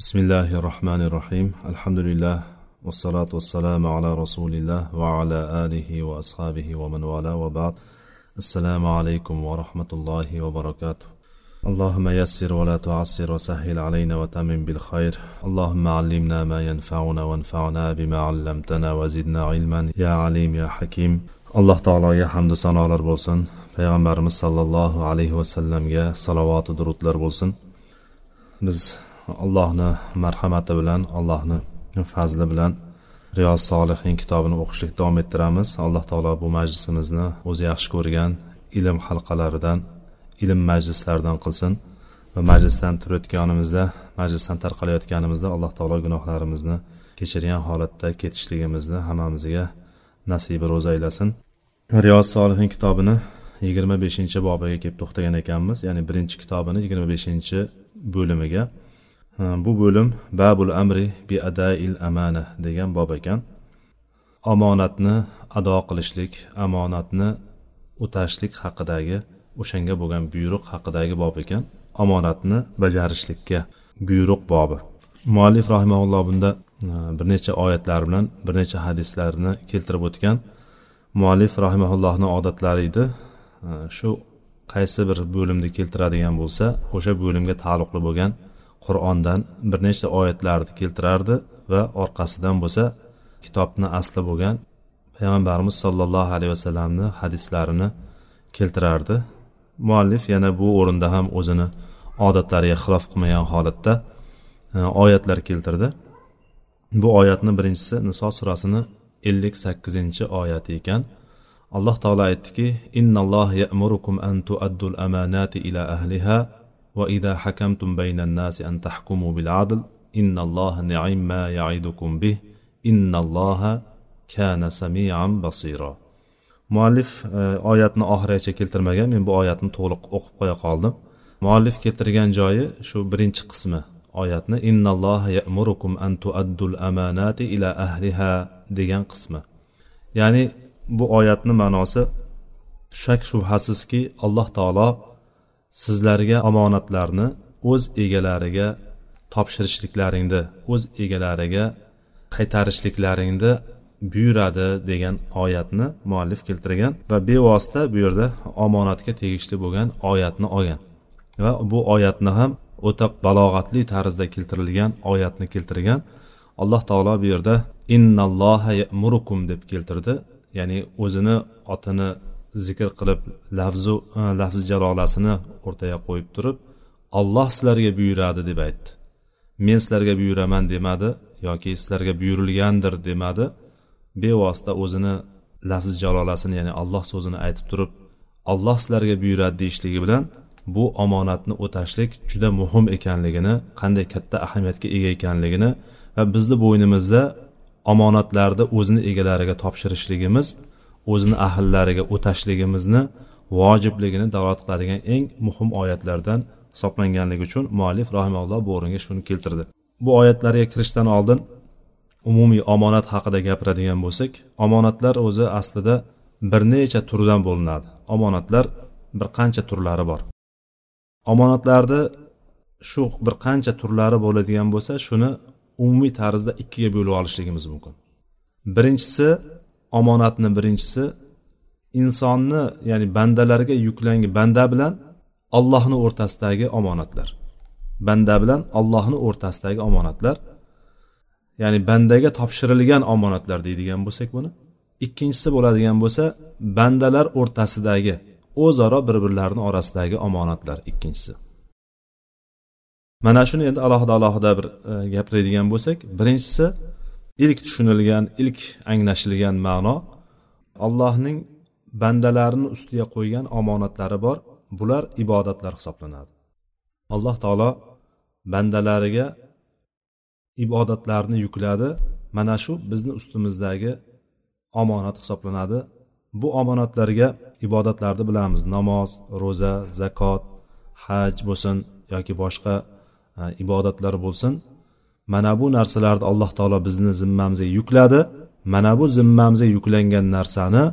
بسم الله الرحمن الرحيم الحمد لله والصلاة والسلام على رسول الله وعلى آله وأصحابه ومن والاه وبعد السلام عليكم ورحمة الله وبركاته اللهم يسر ولا تعسر وسهل علينا وتمم بالخير اللهم علمنا ما ينفعنا وانفعنا بما علمتنا وزدنا علما يا عليم يا حكيم alloh taologa hamdu sanolar bo'lsin. Payg'ambarimiz sollallohu alayhi vasallamga salovatu durudlar bo'lsin. Biz allohni marhamati bilan allohni fazli bilan riyoz solihin kitobini o'qishlik davom ettiramiz. Alloh taolo bu majlisimizni o'zi yaxshi ko'rgan ilm halqalaridan ilm majlislaridan qilsin va majlisdan turayotganimizda majlisdan tarqalayotganimizda alloh taolo gunohlarimizni kechirgan holatda ketishligimizni hammamizga nasibi ro'za aylasin. Riyoz solihin kitobini yigirma beshinchi bobiga kelib to'xtagan ekanmiz. Ya'ni birinchi kitobini yigirma beshinchi bo'limiga bu bo'lim babul amri bi adail amana degan bob ekan. Omonatni ado qilishlik omonatni o'tashlik haqidagi o'shanga bo'lgan buyruq haqidagi bob ekan. Omonatni bajarishlikka buyruq bobi. Muallif rahimaulloh bunda bir necha oyatlar bilan bir necha hadislarni keltirib o'tgan muallif rahimaullohni odatlari edi. Shu qaysi bir bo'limni keltiradigan bo'lsa o'sha bo'limga taalluqli bo'lgan qur'ondan bir nechta oyatlarni keltirardi va orqasidan bo'lsa kitobni asli bo'lgan payg'ambarimiz sollallohu alayhi vasallamni hadislarini keltirardi. Muallif yana bu o'rinda ham o'zini odatlariga xilof qilmagan holatda e, oyatlar keltirdi. Bu oyatni birinchisi niso surasini ellik sakkizinchi oyati ekan. Alloh taolo aytdiki innalloh ya'murukum an tuaddul amanati ila ahliha وإذا حكمتم بين الناس أن تحكموا بالعدل إن الله نعم ما ni'imma به إن الله كان سميعا بصيرا muallif e, oyatni oxirigacha keltirmagan men bu oyatni to'liq o'qib qo'ya qoldim. Muallif keltirgan joyi shu birinchi qismi oyatni innalloha ya'murukum an tuaddul amanati ila ahliha degan qismi. Ya'ni bu oyatni ma'nosi shak shubhasizki alloh taolo sizlarga omonatlarni o'z egalariga topshirishliklaringni o'z egalariga qaytarishliklaringni buyuradi degan oyatni muallif keltirgan va bevosita bu yerda omonatga tegishli bo'lgan oyatni olgan. Va bu oyatni ham o'ta balog'atli tarzda keltirilgan oyatni keltirgan. Alloh taolo bu yerda innalloha murukum deb keltirdi. Ya'ni o'zini otini zikr qilib lafzu e, lafzi jalolasini o'rtaga qo'yib turib olloh sizlarga buyuradi deb aytdi. Men sizlarga buyuraman demadi yoki sizlarga buyurilgandir demadi bevosita o'zini lafzi jalolasini ya'ni alloh so'zini aytib turib olloh sizlarga buyuradi deyishligi bilan bu omonatni o'tashlik juda muhim ekanligini qanday katta ahamiyatga ega ekanligini va bizni bo'ynimizda omonatlarni o'zini egalariga topshirishligimiz o'zini ahllariga o'tashligimizni vojibligini dalolat qiladigan eng muhim oyatlardan hisoblanganligi uchun muallif rahimalloh bu o'ringa shuni keltirdi. Bu oyatlarga kirishdan oldin umumiy omonat haqida gapiradigan bo'lsak omonatlar o'zi aslida bir necha turdan bo'linadi. Omonatlar bir qancha turlari bor. Omonatlarni shu bir qancha turlari bo'ladigan bo'lsa shuni umumiy tarzda ikkiga bo'lib olishligimiz mumkin. Birinchisi omonatni birinchisi insonni ya'ni bandalarga yuklangan banda bilan allohni o'rtasidagi omonatlar. Banda bilan allohni o'rtasidagi omonatlar. Ya'ni bandaga topshirilgan omonatlar deydigan bo'lsak buni. Ikkinchisi bo'ladigan bo'lsa bandalar o'rtasidagi o'zaro bir birlarini orasidagi omonatlar ikkinchisi. Mana shuni endi alohida alohida bir e, gapiradigan bo'lsak. Birinchisi ilk tushunilgan ilk anglashilgan ma'no allohning bandalarini ustiga qo'ygan omonatlari bor. Bular ibodatlar hisoblanadi. Alloh taolo bandalariga ibodatlarni yukladi. Mana shu bizni ustimizdagi omonat hisoblanadi. Bu omonatlarga ibodatlarni bilamiz. Namoz ro'za zakot haj bo'lsin yoki boshqa e, ibodatlar bo'lsin. Mana bu narsalarni alloh taolo bizni zimmamizga yukladi. Mana bu zimmamizga yuklangan narsani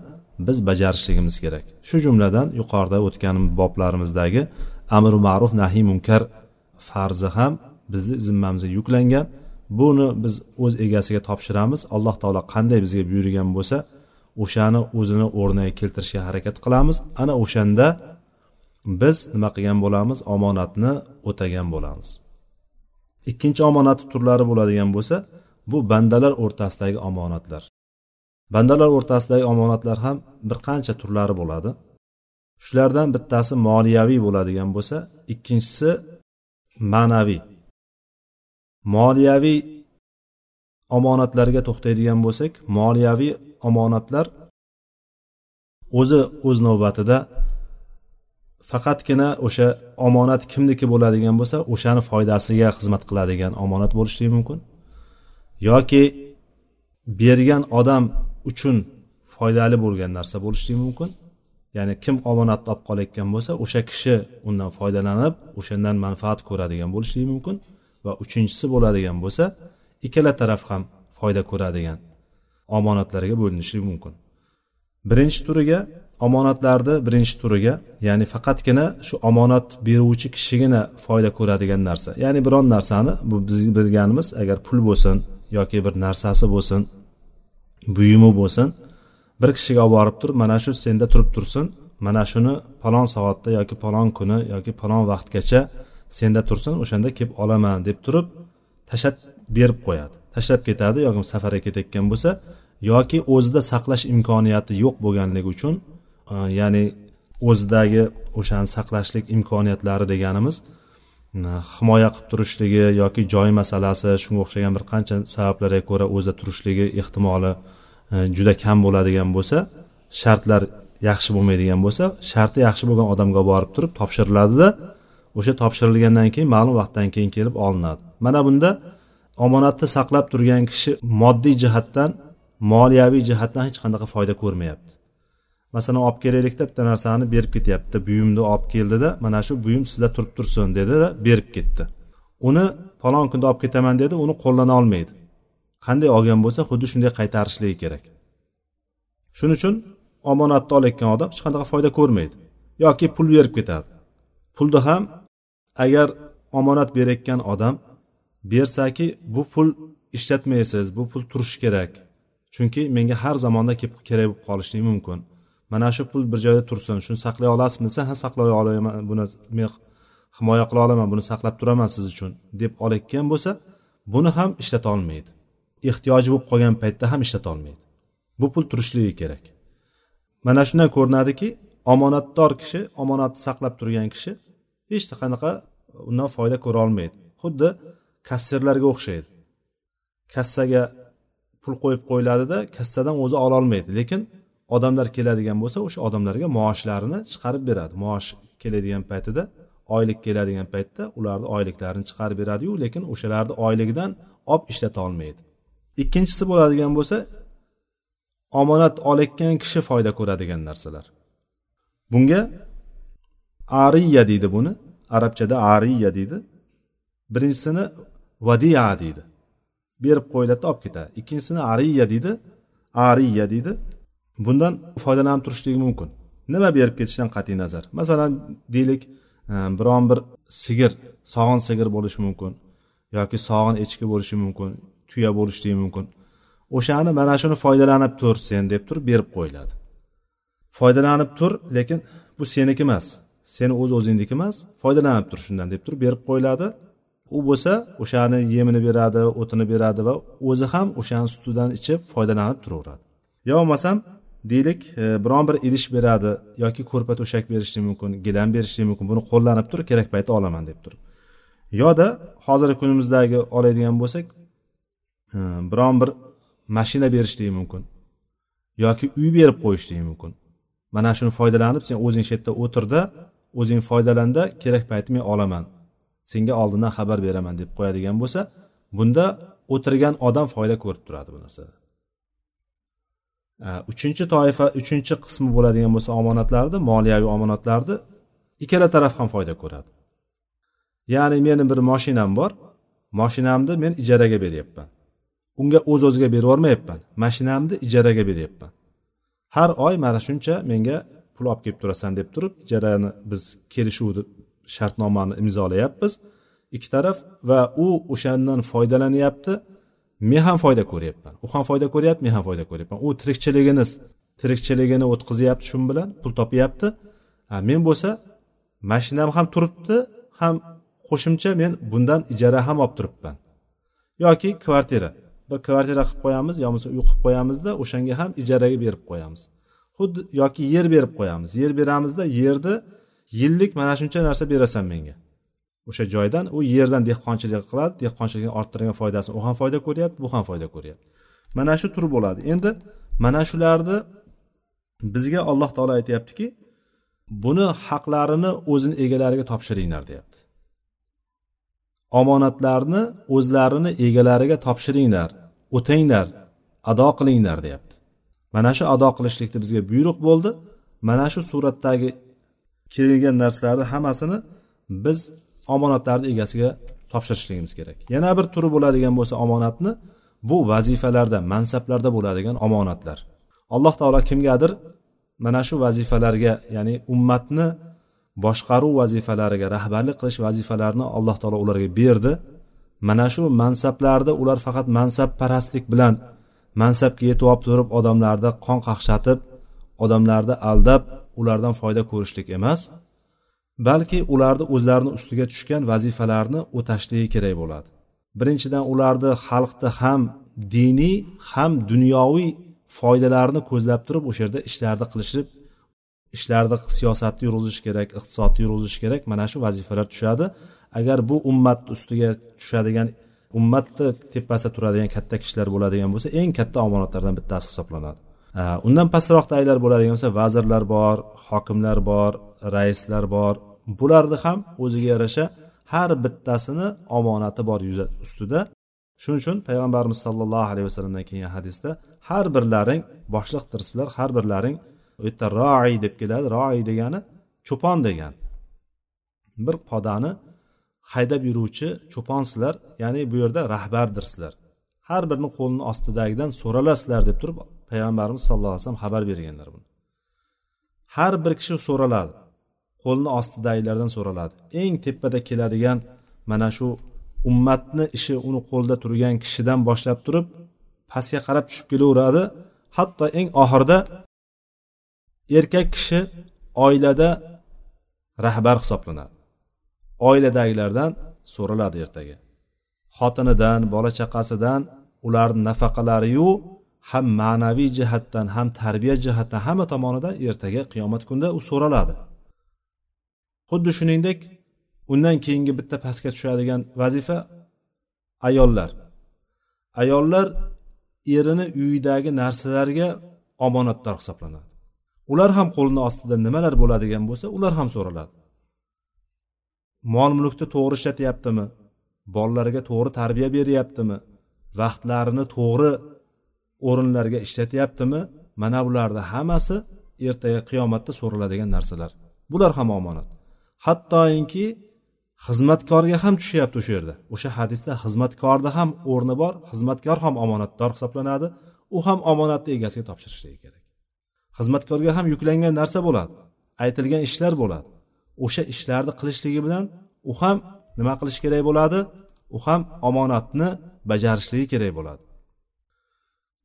biz bajarishligimiz kerak. Shu jumladan yuqorida o'tgan boblarimizdagi amri ma'ruf nahiy munkar farzi ham bizni zimmamizga yuklangan. Buni biz o'z egasiga topshiramiz. Alloh taolo qanday bizga buyurgan bo'lsa o'shani o'zini o'rniga keltirishga harakat qilamiz. Ana o'shanda biz nima qilgan bo'lamiz? Omonatni o'tagan bo'lamiz. Ikkinchi omonat turlari bo'ladigan bo'lsa bu bandalar o'rtasidagi omonatlar. Bandalar o'rtasidagi omonatlar ham bir qancha turlari bo'ladi. Shulardan bittasi moliyaviy bo'ladigan bo'lsa ikkinchisi ma'naviy. Moliyaviy omonatlarga to'xtaydigan bo'lsak moliyaviy omonatlar o'zi o'z navbatida faqatgina o'sha omonat kimniki bo'ladigan bo'lsa o'shani foydasiga xizmat qiladigan omonat bo'lishligi mumkin. Yoki bergan odam uchun foydali bo'lgan narsa bo'lishligi mumkin. Ya'ni kim omonatni olib qolayotgan bo'lsa o'sha kishi undan foydalanib o'shandan manfaat ko'radigan bo'lishligi mumkin. Va uchinchisi bo'ladigan bo'lsa ikkala taraf ham foyda ko'radigan omonatlarga bo'linishi mumkin. Birinchi turiga omonatlarni birinchi turiga ya'ni faqatgina shu omonat beruvchi kishigina foyda ko'radigan narsa. Ya'ni biron narsani bu biz bilganimiz agar pul bo'lsin yoki bir narsasi bo'lsin buyumi bo'lsin bir kishiga olib borib turib mana shu senda turib tursin mana shuni palon soatda yoki palon kuni yoki palon vaqtgacha senda tursin o'shanda kelib olaman deb turib tashlab berib qo'yadi. Tashlab ketadi yoki safarga ketayotgan bo'lsa yoki o'zida saqlash imkoniyati yo'q bo'lganligi uchun ya'ni o'zidagi o'shani saqlashlik imkoniyatlari deganimiz himoya qilib turishligi yoki joy masalasi shunga o'xshagan bir qancha sabablarga ko'ra o'zida turishligi ehtimoli e, juda kam bo'ladigan bo'lsa shartlar yaxshi bo'lmaydigan bo'lsa sharti yaxshi bo'lgan odamga borib turib topshiriladida. O'sha topshirilgandan keyin ma'lum vaqtdan keyin kelib olinadi. Mana bunda omonatni saqlab turgan kishi moddiy jihatdan moliyaviy jihatdan hech qanaqa foyda ko'rmayapti. Masalan olib kelaylikda bitta narsani berib ketyapti. Buyumni olib keldida mana shu buyum sizda turib tursin dedida berib ketdi. Uni falon kunda olib ketaman dedi uni qo'llana olmaydi. Qanday olgan bo'lsa xuddi shunday qaytarishligi kerak. Shuning uchun omonatni olayotgan odam hech qanaqa foyda ko'rmaydi. Yoki pul berib ketadi. Pulni ham agar omonat berayotgan odam bersaki bu pul ishlatmaysiz bu pul turishi kerak. Chunki menga har zamonda kelib kerak bo'lib qolishligi mumkin. Mana shu pul bir joyda tursin shuni saqlay olasizmi desa ha saqlay olaman buni men himoya qila olaman buni saqlab turaman siz uchun deb olayotgan bo'lsa buni ham ishlata olmaydi. Ehtiyoji bo'lib qolgan paytda ham ishlata olmaydi. Bu pul turishligi kerak. Mana shundan ko'rinadiki omonatdor kishi omonatni saqlab turgan kishi hech qanaqa undan foyda ko'ra olmaydi. Xuddi kassirlarga o'xshaydi. Kassaga pul qo'yib qo'yiladida kassadan o'zi ololmaydi lekin odamlar keladigan bo'lsa o'sha odamlarga maoshlarini chiqarib beradi. Maosh keladigan paytida oylik keladigan paytda ularni oyliklarini chiqarib beradiyu lekin o'shalarni oyligidan olib ishlata olmaydi. Ikkinchisi bo'ladigan bo'lsa omonat olayotgan kishi foyda ko'radigan narsalar. Bunga ariya deydi buni. Arabchada ariya deydi. Birinchisini vadiya deydi. Berib qo'yiladi olib ketadi. Ikkinchisini ariya deydi. Ariya deydi. Bundan foydalanib turishligi mumkin. Nima berib ketishdan qat'iy nazar? Masalan deylik e, biron bir sigir sog'in sigir bo'lishi mumkin yoki sog'in echki bo'lishi mumkin tuya bo'lishligi mumkin. O'shani mana shuni foydalanib tur sen deb turib berib qo'yiladi. Foydalanib tur lekin bu seniki emas. Seni o'z o'zingniki emas foydalanib tur shundan deb turib berib qo'yiladi. U bo'lsa o'shani yemini beradi o'tini beradi va o'zi ham o'shani sutidan ichib foydalanib turaveradi. Yo bo'lmasam deylik e, biron bir idish beradi yoki ko'rpa to'shak berishligi mumkin gilam berishligi mumkin buni qo'llanib turib kerak paytda olaman deb turib. Yoda hozirgi kunimizdagi oladigan bo'lsak e, biron bir mashina berishligi mumkin yoki uy berib qo'yishligi mumkin. Mana shuni foydalanib sen o'zing shu yerda o'tirda o'zing foydalanda kerak payti men olaman senga oldindan xabar beraman deb qo'yadigan bo'lsa bunda o'tirgan odam foyda ko'rib turadi bu narsada. Э, uchinchi toifa uchinchi qismi bo'ladigan bo'lsa omonatlarni moliyaviy omonatlarni ikkala taraf ham foyda ko'radi. Ya'ni meni bir moshinam bor moshinamni men ijaraga beryapman. Unga o'z o'ziga berib yubormayapman mashinamni ijaraga beryapman. Har oy mana shuncha menga pul olib kelib turasan deb turib ijarani biz kelishuvni shartnomani imzolayapmiz. Ikki taraf va u o'shandan foydalanyapti. Men ham foyda ko'ryapman. U ham foyda ko'ryapti men ham foyda ko'ryapman. U tirikchiligini tirikchiligini o'tkazyapti shu bilan pul topyapti. Men bo'lsa mashinam ham turibdi ham qo'shimcha men bundan ijara ham olib turibman. Yoki kvartira. Bir kvartira qilib qo'yamiz yo bo'lmasa uy qilib qo'yamizda o'shanga ham ijaraga berib qo'yamiz. Xuddi yoki yer berib qo'yamiz. Yer beramizda yerni yillik mana shuncha narsa berasan menga. O'sha joydan u yerdan dehqonchilik qiladi dehqonchilikni orttirgan foydasini u ham foyda ko'ryapti bu ham foyda ko'ryapti. Mana shu tur bo'ladi. Endi mana shularni bizga alloh taolo aytyaptiki buni haqlarini o'zini egalariga topshiringlar deyapti. Omonatlarni o'zlarini egalariga topshiringlar o'tanglar ado qilinglar deyapti. Mana shu ado qilishlikni bizga buyruq bo'ldi. Mana shu suratdagi kelgan narsalarni hammasini biz omonatlarni egasiga topshirishligimiz kerak. Yana bir turi bo'ladigan bo'lsa omonatni bu vazifalarda mansablarda bo'ladigan omonatlar. Alloh taolo kimgadir mana shu vazifalarga ya'ni ummatni boshqaruv vazifalariga rahbarlik qilish vazifalarini alloh taolo ularga berdi. Mana shu mansablarda ular faqat mansabparastlik bilan mansabga yetib olib turib odamlarni qon qaqshatib odamlarni aldab ulardan foyda ko'rishlik emas. Balki ularni o'zlarini ustiga tushgan vazifalarni o'tashligi kerak bo'ladi. Birinchidan ularni xalqni ham diniy ham dunyoviy foydalarni ko'zlab turib o'sha yerda ishlarni qilishib ishlarni siyosatni yurg'izish kerak iqtisodni yurg'izish kerak mana shu vazifalar tushadi. Agar bu ummatni ustiga tushadigan ummatni tepasida turadigan katta kishilar bo'ladigan bo'lsa eng katta omonatlardan bittasi hisoblanadi. Undan pastroqdagilar bo'ladigan bo'lsa vazirlar bor hokimlar bor raislar bor. Bularni ham o'ziga yarasha har bittasini omonati bor yuza ustida. Shuning uchun payg'ambarimiz sollallohu alayhi vasallamdan kelgan hadisda har birlaring boshliqdirsizlar har birlaring u yerda roi deb keladi. Roi degani cho'pon degan. Bir podani haydab yuruvchi cho'ponsizlar ya'ni bu yerda rahbardirsizlar. Har birini qo'lini ostidagidan so'ralasizlar deb turib payg'ambarimiz sallallohu alayhi vasallam xabar berganlar buni. Har bir kishi so'raladi. Qo'lni ostidagilardan so'raladi. Eng tepada keladigan mana shu ummatni ishi uni qo'lida turgan kishidan boshlab turib pastga qarab tushib kelaveradi. Hatto eng oxirida erkak kishi oilada rahbar hisoblanadi. Oiladagilardan so'raladi ertaga. Xotinidan bola chaqasidan ularni nafaqalariyu ham ma'naviy jihatdan ham tarbiya jihatdan hamma tomonidan ertaga qiyomat kunida u so'raladi. Xuddi shuningdek undan keyingi bitta pastga tushadigan vazifa ayollar. Ayollar erini uyidagi narsalarga omonatdor hisoblanadi. Ular ham qo'lini ostida nimalar bo'ladigan bo'lsa ular ham so'raladi. Mol mulkni to'g'ri ishlatyaptimi? Bolalariga to'g'ri tarbiya beryaptimi? Vaqtlarini to'g'ri o'rinlarga ishlatyaptimi? Mana bularni hammasi ertaga qiyomatda so'raladigan narsalar. Bular ham omonat. Hattoki xizmatkorga ham tushyapti o'sha yerda o'sha hadisda xizmatkorni ham o'rni bor xizmatkor ham omonatdor hisoblanadi. U ham omonatni egasiga topshirishligi kerak. Xizmatkorga ham yuklangan narsa bo'ladi aytilgan ishlar bo'ladi. O'sha ishlarni qilishligi bilan u ham nima qilishi kerak bo'ladi? U ham omonatni bajarishligi kerak bo'ladi.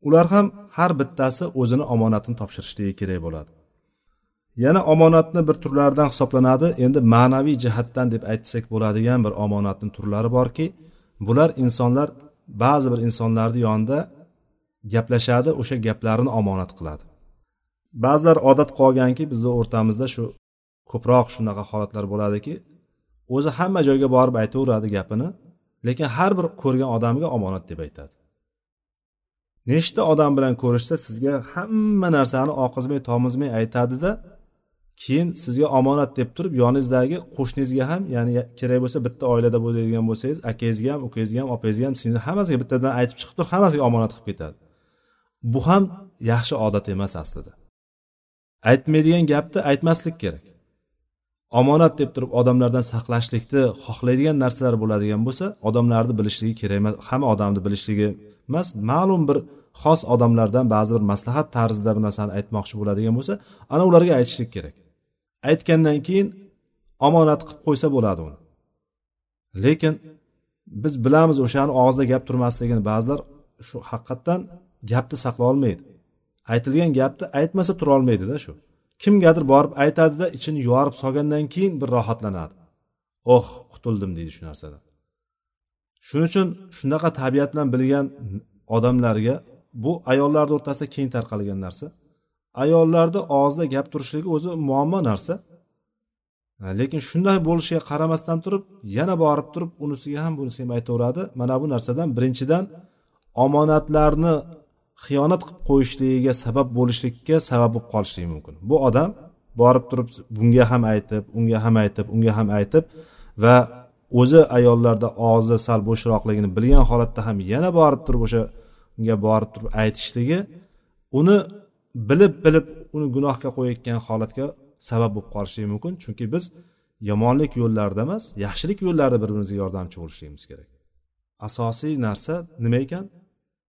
Ular ham har bittasi o'zini omonatini topshirishligi kerak bo'ladi. Yana omonatni bir turlaridan hisoblanadi. Endi ma'naviy jihatdan deb aytsak bo'ladigan bir omonatni turlari borki bular insonlar ba'zi bir insonlarni yonida gaplashadi o'sha gaplarini omonat qiladi. Ba'zilar odat qolganki bizni o'rtamizda shu ko'proq shunaqa holatlar bo'ladiki o'zi hamma joyga borib aytaveradi gapini lekin har bir ko'rgan odamiga omonat deb aytadi. Nechta odam bilan ko'rishsa sizga hamma narsani oqizmay tomizmay aytadida keyin sizga omonat deb turib yoningizdagi qo'shningizga ham ya'ni kerak bo'lsa bitta oilada bo'ladigan bo'lsangiz akangizga ham ukangizga ham opangizga ham singizni hammasiga bittadan aytib chiqib turib hammasiga omonat qilib ketadi. Bu ham yaxshi odat emas aslida. Aytmaydigan gapni aytmaslik kerak. Omonat deb turib odamlardan saqlashlikni xohlaydigan narsalar bo'ladigan bo'lsa odamlarni bilishligi kerak emas hamma odamni bilishligi emas. Ma'lum bir xos odamlardan ba'zi bir maslahat tarzida bir narsani aytmoqchi bo'ladigan bo'lsa ana ularga aytishlik kerak. Aytgandan keyin omonat qilib qo'ysa bo'ladi uni lekin biz bilamiz o'shani og'zida gap turmasligini. Ba'zilar shu haqiqatdan gapni saqlay olmaydi. Aytilgan gapni aytmasa turolmaydida shu. Kimgadir borib aytadida ichini yorib solgandan keyin bir rohatlanadi. Oh qutuldim deydi shu narsadan. Shuning uchun shunaqa tabiat bilan bilgan odamlarga bu ayollarni o'rtasida keng tarqalgan narsa. Ayollarni og'zida gap turishligi o'zi muammo narsa. Lekin shunday bo'lishiga qaramasdan turib yana borib turib unisiga ham bunisiga ham aytaveradi. Mana bu narsadan birinchidan omonatlarni xiyonat qilib qo'yishligiga sabab bo'lishlikka sabab bo'lib qolishligi mumkin. Bu odam borib turib bunga ham aytib unga ham aytib unga ham aytib va o'zi ayollarda og'zi sal bo'shroqligini bilgan holatda ham yana borib turib o'sha unga borib turib aytishligi uni bilib bilib uni gunohga qo'yayotgan holatga sabab bo'lib qolishligi mumkin. Chunki biz yomonlik yo'llarida emas yaxshilik yo'llarida bir birimizga yordamchi bo'lishligimiz kerak. Asosiy narsa nima ekan?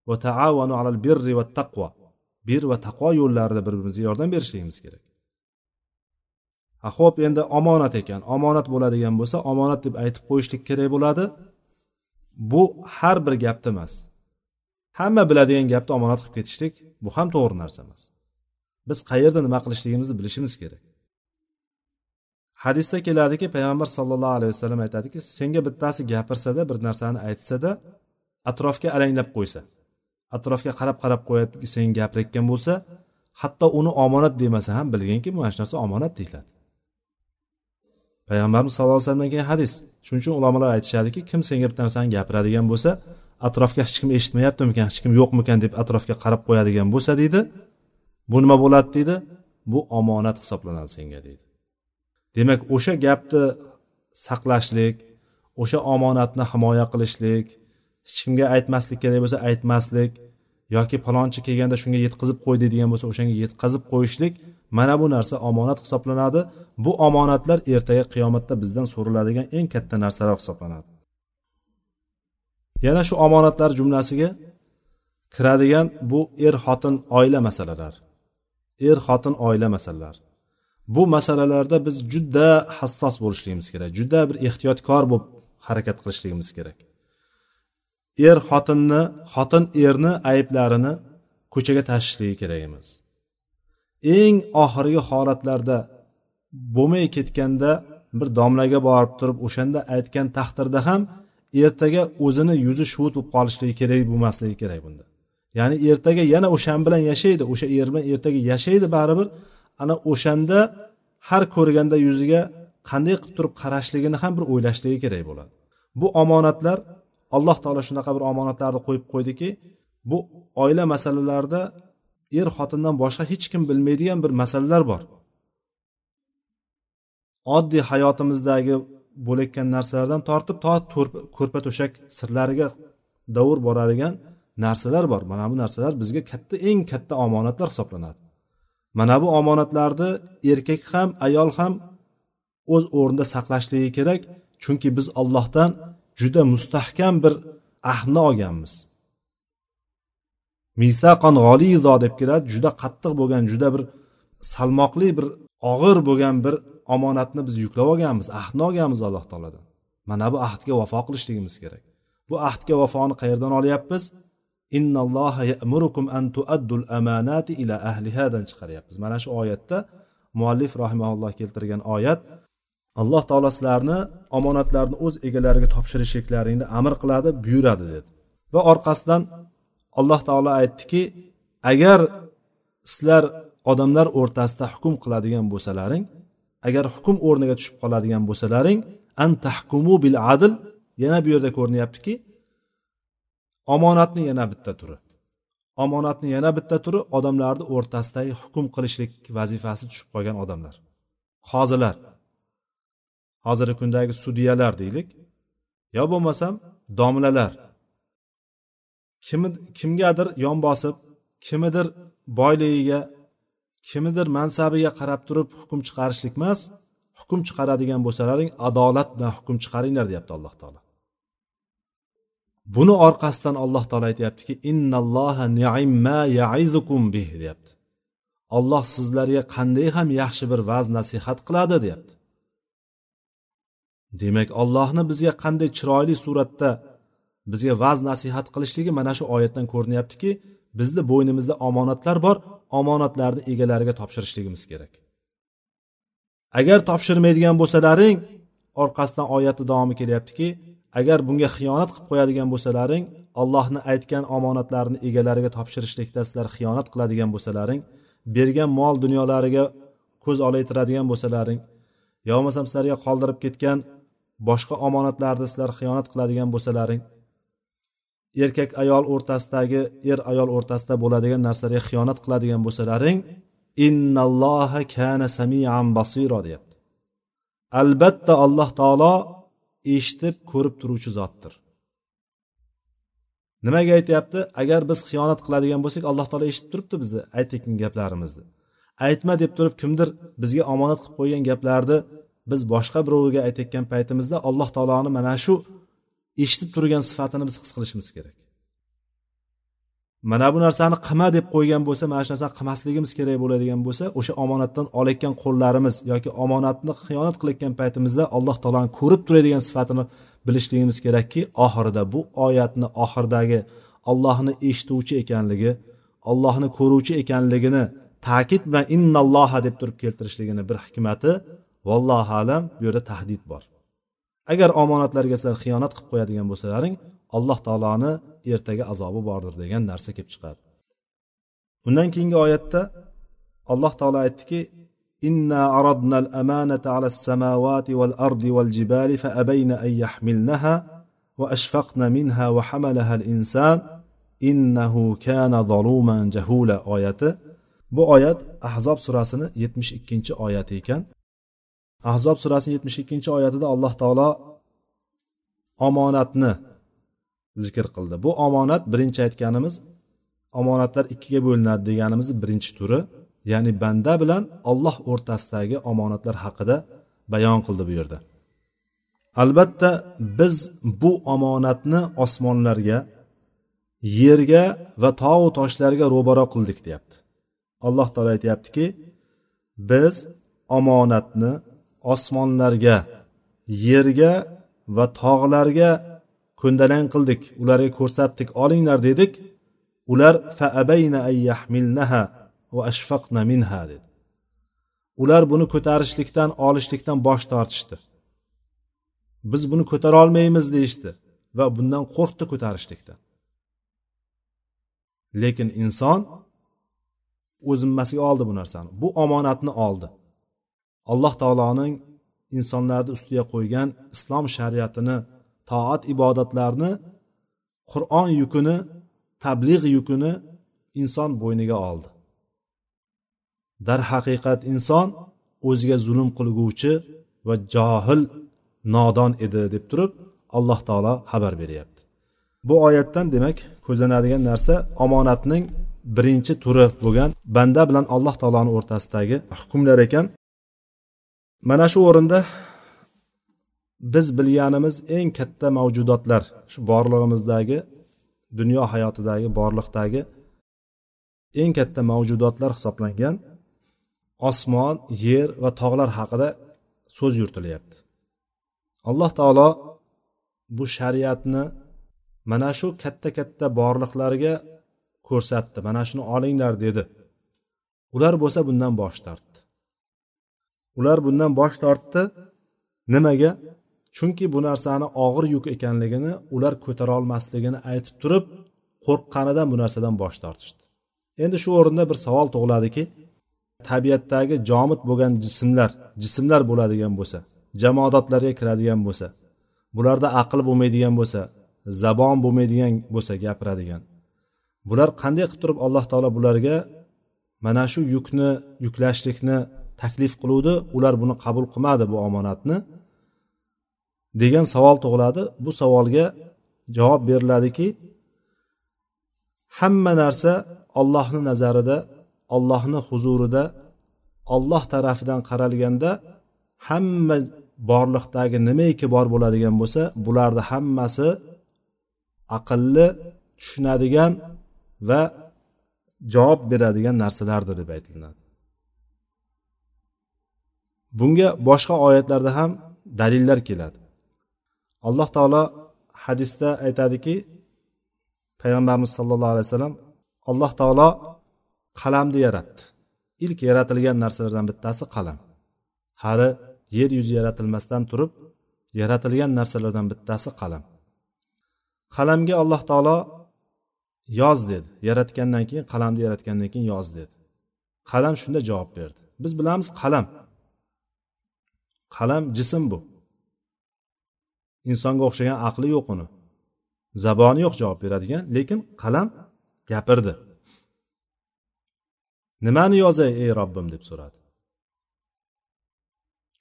Va taavanu alal birri va taqvo bir va taqvo yo'llarida bir birimizga yordam berishligimiz kerak. Ha ho'p endi omonat ekan. Omonat bo'ladigan bo'lsa omonat deb aytib qo'yishlik kerak bo'ladi. Bu har bir gapda emas. Hamma biladigan gapni omonat qilib ketishlik bu ham to'g'ri narsa emas. Biz qayerda nima qilishligimizni bilishimiz kerak. Hadisda keladiki payg'ambar sallallohu alayhi vasallam aytadiki senga bittasi gapirsada bir narsani aytsada atrofga alanglab qo'ysa atrofga qarab qarab qo'yadiki sen gapirayotgan bo'lsa hatto uni omonat demasa ham bilginki mana shu narsa omonat deyiladi. Payg'ambarimiz sallallohu alayhi vasallamdan kelgan hadis. Shuning uchun ulamolar aytishadiki kim senga bitta narsani gapiradigan bo'lsa atrofga hech kim eshitmayaptimikan hech kim yo'qmikan deb atrofga qarab qo'yadigan bo'lsa deydi bu nima bo'ladi deydi bu omonat hisoblanadi senga deydi demak o'sha gapni saqlashlik o'sha omonatni himoya qilishlik hech kimga aytmaslik kerak bo'lsa aytmaslik yoki palonchi kelganda shunga yetkazib qo'y deydigan bo'lsa o'shanga yetkazib qo'yishlik mana bu narsa omonat hisoblanadi. Bu omonatlar ertaga qiyomatda bizdan so'raladigan eng katta narsalar hisoblanadi. Yana shu omonatlar jumlasiga kiradigan bu er xotin oila masalalari er xotin oila masalalari. Bu masalalarda biz juda hassos bo'lishligimiz kerak juda bir ehtiyotkor bo'lib harakat qilishligimiz kerak. Er xotinni xotin erni ayblarini ko'chaga tashishligi kerak emas. Eng oxirgi holatlarda bo'lmay ketganda bir domlaga borib turib o'shanda aytgan taqdirda ham ertaga o'zini yuzi shuvut bo'lib qolishligi kerak bo'lmasligi kerak bunda. Ya'ni ertaga yana o'shan bilan yashaydi o'sha er bilan ertaga yashaydi baribir. Ana o'shanda har ko'rganda yuziga qanday qilib turib qarashligini ham bir o'ylashligi kerak bo'ladi. Bu omonatlar alloh taolo shunaqa bir omonatlarni qo'yib qo'ydiki bu oila masalalarida er xotindan boshqa hech kim bilmaydigan bir masalalar bor. Oddiy hayotimizdagi bo'layotgan narsalardan tortib to ko'rpa to'shak sirlariga davr boradigan narsalar bor. Mana bu narsalar bizga katta eng katta omonatlar hisoblanadi. Mana bu omonatlarni erkak ham ayol ham o'z o'rnida saqlashligi kerak. Chunki biz allohdan juda mustahkam bir ahdni olganmiz. Misaqon g'olizo deb keladi. Juda qattiq bo'lgan juda bir salmoqli bir og'ir bo'lgan bir omonatni biz yuklab olganmiz ahdni olganmiz alloh taolodan. Mana bu ahdga vafo qilishligimiz kerak. Bu ahdga vafoni qayerdan olyapmiz? Innalloha ya'murukum an tuaddul amanati ila ahlihadan chiqaryapmiz. Mana shu oyatda muallif rahimaulloh keltirgan oyat alloh taolo sizlarni omonatlarni o'z egalariga topshirishliklaringni amr qiladi buyuradi dedi. Va orqasidan alloh taolo aytdiki agar sizlar odamlar o'rtasida hukm qiladigan bo'lsalaring agar hukm o'rniga tushib qoladigan bo'lsalaring an tahkumu bil adl yana bu yerda ko'rinyaptiki omonatni yana bitta turi. Omonatni yana bitta turi odamlarni o'rtasidagi hukm qilishlik vazifasi tushib qolgan odamlar. Qozilar hozirgi kundagi sudyalar deylik. Yo bo'lmasam domlalar. Kimi kimgadir yon bosib kimidir boyligiga kimidir mansabiga qarab turib hukm chiqarishlik emas hukm chiqaradigan bo'lsalaring adolat bilan hukm chiqaringlar deyapti alloh taolo. Buni orqasidan alloh taolo aytyaptiki innalloha ni'imma yaizukum bih deyapti. Olloh sizlarga qanday ham yaxshi bir vaz nasihat qiladi deyapti. Demak ollohni bizga qanday chiroyli suratda bizga vaz nasihat qilishligi mana shu oyatdan ko'rinyaptiki bizni bo'ynimizda omonatlar bor omonatlarni egalariga topshirishligimiz kerak. Agar topshirmaydigan bo'lsalaring orqasidan oyatni davomi kelyaptiki agar bunga xiyonat qilib qo'yadigan bo'lsalaring allohni aytgan omonatlarni egalariga topshirishlikda sizlar xiyonat qiladigan bo'lsalaring bergan mol dunyolariga ko'z olaytiradigan bo'lsalaring yo bo'lmasam sizlarga qoldirib ketgan boshqa omonatlarni sizlar xiyonat qiladigan bo'lsalaring erkak ayol o'rtasidagi er ayol o'rtasida bo'ladigan narsalarga xiyonat qiladigan bo'lsalaring innalloha kana samian basiro deyapti. Albatta alloh taolo eshitib ko'rib turuvchi zotdir. Nimaga aytyapti? Agar biz xiyonat qiladigan bo'lsak alloh taolo eshitib turibdi bizni aytayotgan gaplarimizni aytma deb turib kimdir bizga omonat qilib qo'ygan gaplarni biz boshqa birovga aytayotgan paytimizda alloh taoloni mana shu eshitib turgan sifatini biz his qilishimiz kerak. Mana bu narsani qilma deb qo'ygan bo'lsa mana shu narsani qilmasligimiz kerak bo'ladigan bo'lsa o'sha omonatdan olayotgan qo'llarimiz yoki omonatni xiyonat qilayotgan paytimizda alloh taoloni ko'rib turadigan sifatini bilishligimiz kerakki oxirida bu oyatni oxiridagi ollohni eshituvchi ekanligi ollohni ko'ruvchi ekanligini ta'kid bilan innalloha deb turib keltirishligini bir hikmati vallohu alam bu yerda tahdid bor. Agar omonatlarga sizlar xiyonat qilib qo'yadigan bo'lsalaring alloh taoloni ertaga azobi bordir degan narsa kelib chiqadi. Undan keyingi oyatda alloh taolo aytdiki إنا عرضنا الأمانة على السماوات والأرض والجبال فأبين أن يحملنها وأشفقن منها وحملها الإنسان innahu kana ظلوما jahula. Oyati. Bu oyat ahzob surasini 72 oyati ekan. Ahzob surasini 72 oyatida alloh taolo omonatni zikr qildi. Bu omonat birinchi aytganimiz omonatlar ikkiga bo'linadi deganimizni birinchi turi ya'ni banda bilan olloh o'rtasidagi omonatlar haqida bayon qildi bu yerda albatta biz bu omonatni osmonlarga yerga va tog'u toshlarga ro'baro qildik deyapti. Alloh taolo aytyaptiki biz omonatni osmonlarga yerga va tog'larga ko'ndalang qildik ularga ko'rsatdik olinglar dedik ular faabayna ayyahmilnaha va ashfaqna minha dedi. Ular buni ko'tarishlikdan olishlikdan bosh tortishdi. Biz buni ko'tara olmaymiz deyishdi va bundan qo'rqdi ko'tarishlikdan. Lekin inson o'z zimmasiga oldi bu narsani bu omonatni oldi. Alloh taoloning insonlarni ustiga qo'ygan islom shariatini toat ibodatlarni qur'on yukini tabliğ yukini inson bo'yniga oldi. Darhaqiqat inson o'ziga zulm qilguvchi va johil nodon edi deb turib alloh taolo xabar beryapti. Bu oyatdan demak ko'zlanadigan narsa omonatning birinchi turi bo'lgan banda bilan alloh taoloni o'rtasidagi hukmlar ekan. Mana shu o'rinda biz bilganimiz eng katta mavjudotlar shu borlig'imizdagi dunyo hayotidagi borliqdagi eng katta mavjudotlar hisoblangan osmon yer va tog'lar haqida so'z yuritilyapti. Alloh taolo bu shariatni mana shu katta katta borliqlarga ko'rsatdi mana shuni olinglar dedi. Ular bo'lsa bundan bosh tortdi. Ular bundan bosh tortdi. Nimaga? Chunki bu narsani og'ir yuk ekanligini ular ko'tara olmasligini aytib turib qo'rqqanidan bu narsadan bosh tortishdi. Endi shu o'rinda bir savol tug'iladiki tabiatdagi jomid bo'lgan jismlar jismlar bo'ladigan bo'lsa jamoadotlarga kiradigan bo'lsa bularda aql bo'lmaydigan bo'lsa zabon bo'lmaydigan bo'lsa gapiradigan. Bular qanday qilib turib alloh taolo bularga mana shu yukni yuklashlikni taklif qiluvdi? Ular buni qabul qilmadi bu omonatni. Degan savol tug'iladi. Bu savolga javob beriladiki hamma narsa ollohni nazarida ollohni huzurida olloh tarafidan qaralganda hamma borliqdagi nimaiki bor bo'ladigan bo'lsa bularni hammasi aqlli tushunadigan va javob beradigan narsalardir deb aytilinadi bunga boshqa oyatlarda ham dalillar keladi. Alloh taolo hadisda aytadiki payg'ambarimiz sollallohu alayhi vasallam alloh taolo qalamni yaratdi. Ilk yaratilgan narsalardan bittasi qalam. Hali yer yuzi yaratilmasdan turib yaratilgan narsalardan bittasi qalam. Qalamga alloh taolo yoz dedi. Yaratgandan keyin qalamni yaratgandan keyin yoz dedi. Qalam shunda javob berdi. Biz bilamiz qalam. Qalam jism bu. Insonga o'xshagan aqli yo'q uni. Zaboni yo'q javob beradigan lekin qalam gapirdi. Nimani yozay ey robbim deb so'radi.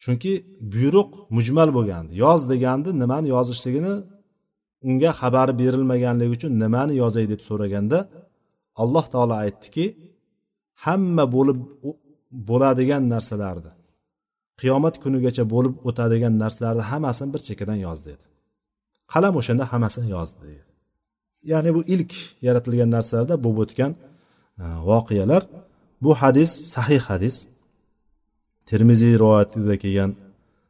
Chunki buyruq mujmal bo'lgandi. Yoz degandi nimani yozishligini unga xabari berilmaganligi uchun nimani yozay deb so'raganda alloh taolo aytdiki hamma bo'lib bo'ladigan narsalarni qiyomat kunigacha bo'lib o'tadigan narsalarni hammasini bir chekkadan yoz dedi qalam o'shanda hammasini yozdi dedi ya'ni bu ilk yaratilgan narsalarda bo'lib o'tgan e, voqealar. Bu hadis sahih hadis. Termiziy rivoyatida kelgan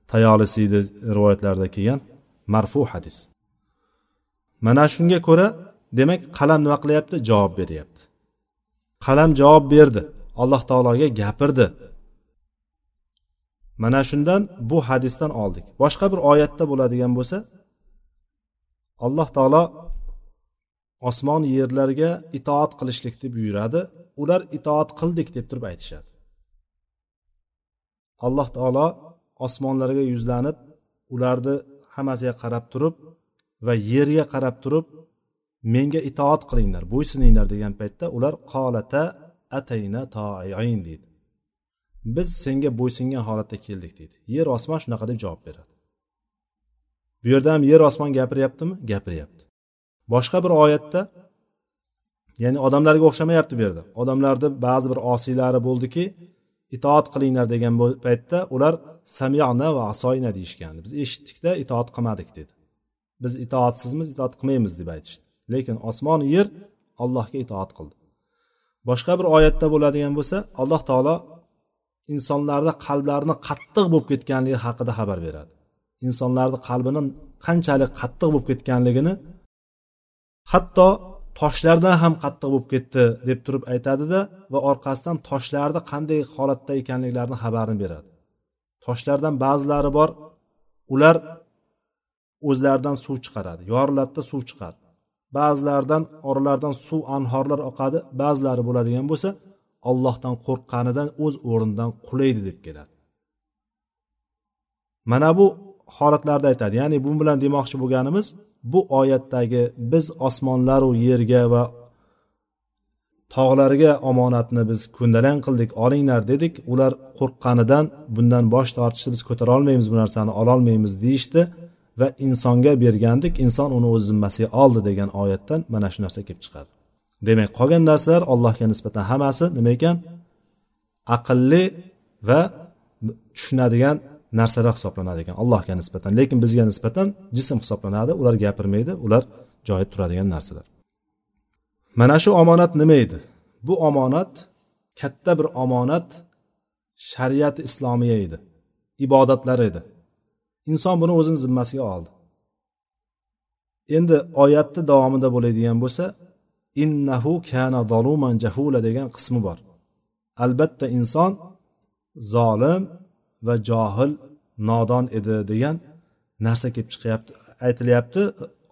tayolisiyni rivoyatlarida kelgan marfu hadis. Mana shunga ko'ra demak qalam nima qilyapti? Javob beryapti. Qalam javob berdi. Alloh taologa gapirdi. Mana shundan bu hadisdan oldik. Boshqa bir oyatda bo'ladigan bo'lsa alloh taolo osmon yerlarga itoat qilishlikni buyuradi. Ular itoat qildik deb turib aytishadi. Alloh taolo osmonlarga yuzlanib ularni hammasiga qarab turib va yerga qarab turib menga itoat qilinglar bo'ysuninglar degan paytda ular qolata atayna toiin deydi. Biz senga bo'ysungan holatda keldik deydi. Yer osmon shunaqa deb javob beradi. Bu yerda ham yer osmon gapiryaptimi? Gapiryapti. Boshqa bir oyatda ya'ni odamlarga o'xshamayapti bu yerda. Odamlarni ba'zi bir osiylari bo'ldiki itoat qilinglar degan paytda ular samyana va asoyna deyishgandi. Biz eshitdikda itoat qilmadik dedi. Biz itoatsizmiz itoat qilmaymiz deb aytishdi. Lekin osmon yer allohga itoat qildi. Boshqa bir oyatda bo'ladigan bo'lsa alloh taolo insonlarni qalblarini qattiq bo'lib ketganligi haqida xabar beradi. Insonlarni qalbini qanchalik qattiq bo'lib ketganligini hatto toshlardan ham qattiq bo'lib ketdi deb turib aytadida va orqasidan toshlarni qanday holatda ekanliklarini xabarini beradi. Toshlardan ba'zilari bor ular o'zlaridan suv chiqaradi yoriladida suv chiqadi ba'zilaridan oralaridan suv anhorlar oqadi ba'zilari bo'ladigan bo'lsa ollohdan qo'rqqanidan o'z o'rnidan qulaydi deb keladi. Mana bu holatlarda aytadi ya'ni bu bilan demoqchi bo'lganimiz bu oyatdagi biz osmonlaru yerga va tog'larga omonatni biz ko'ndalang qildik olinglar dedik ular qo'rqqanidan bundan bosh tortishdi biz ko'tara olmaymiz bu narsani ololmaymiz deyishdi va insonga bergandik inson uni o'z zimmasiga oldi degan oyatdan mana shu narsa kelib chiqadi. Demak qolgan narsalar allohga nisbatan hammasi nima ekan? Aqlli va tushunadigan narsalar hisoblanadi ekan allohga nisbatan. Lekin bizga nisbatan jism hisoblanadi ular gapirmaydi ular joyida turadigan narsalar. Mana shu omonat nima edi? Bu omonat katta bir omonat shariati islomiya edi ibodatlar edi. Inson buni o'zini zimmasiga oldi. Endi oyatni davomida bo'ladigan bo'lsa innahu kana zaluman jahula degan qismi bor. Albatta inson zolim va johil nodon edi degan narsa kelib chiqyapti aytilyapti.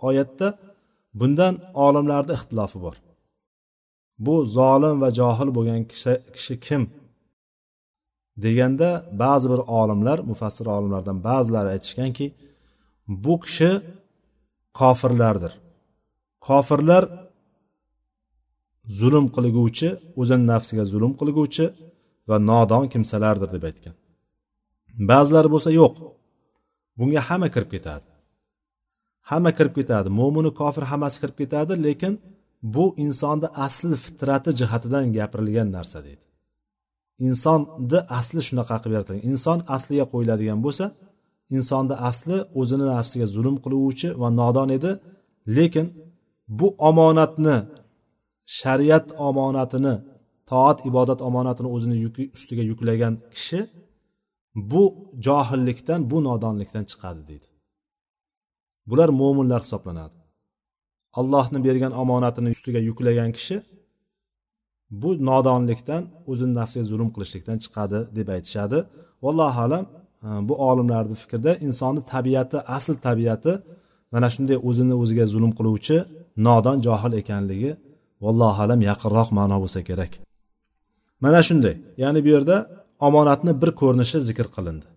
Oyatda bundan olimlarni ixtilofi bor. Bu zolim va johil bo'lgan kishi kishi kim? deganda ba'zi bir olimlar mufassir olimlardan ba'zilari aytishganki bu kishi kofirlardir. Kofirlar zulm qilguvchi o'zini nafsiga zulm qilguvchi va nodon kimsalardir deb aytgan. Ba'zilari bo'lsa yo'q bunga hamma kirib ketadi. Hamma kirib ketadi. Mo'minu kofir hammasi kirib ketadi lekin bu insonni asli fitrati jihatidan gapirilgan narsa deydi. Insonni asli shunaqa qilib yaratilgan inson asliga qo'yiladigan bo'lsa insonni asli o'zini nafsiga zulm qiluvchi va nodon edi lekin bu omonatni shariat omonatini toat ibodat omonatini o'zini yuki ustiga yuklagan kishi bu johillikdan bu nodonlikdan chiqadi deydi. Bular mo'minlar hisoblanadi. Allohni bergan omonatini ustiga yuklagan kishi bu nodonlikdan o'zini nafsiga zulm qilishlikdan chiqadi deb aytishadi. Vallohu alam e, bu olimlarni fikrida insonni tabiati asl tabiati mana shunday o'zini o'ziga zulm qiluvchi nodon johil ekanligi vallohu alam yaqinroq ma'no bo'lsa kerak. Mana shunday ya'ni bu yerda omonatni bir ko'rinishi zikr qilindi.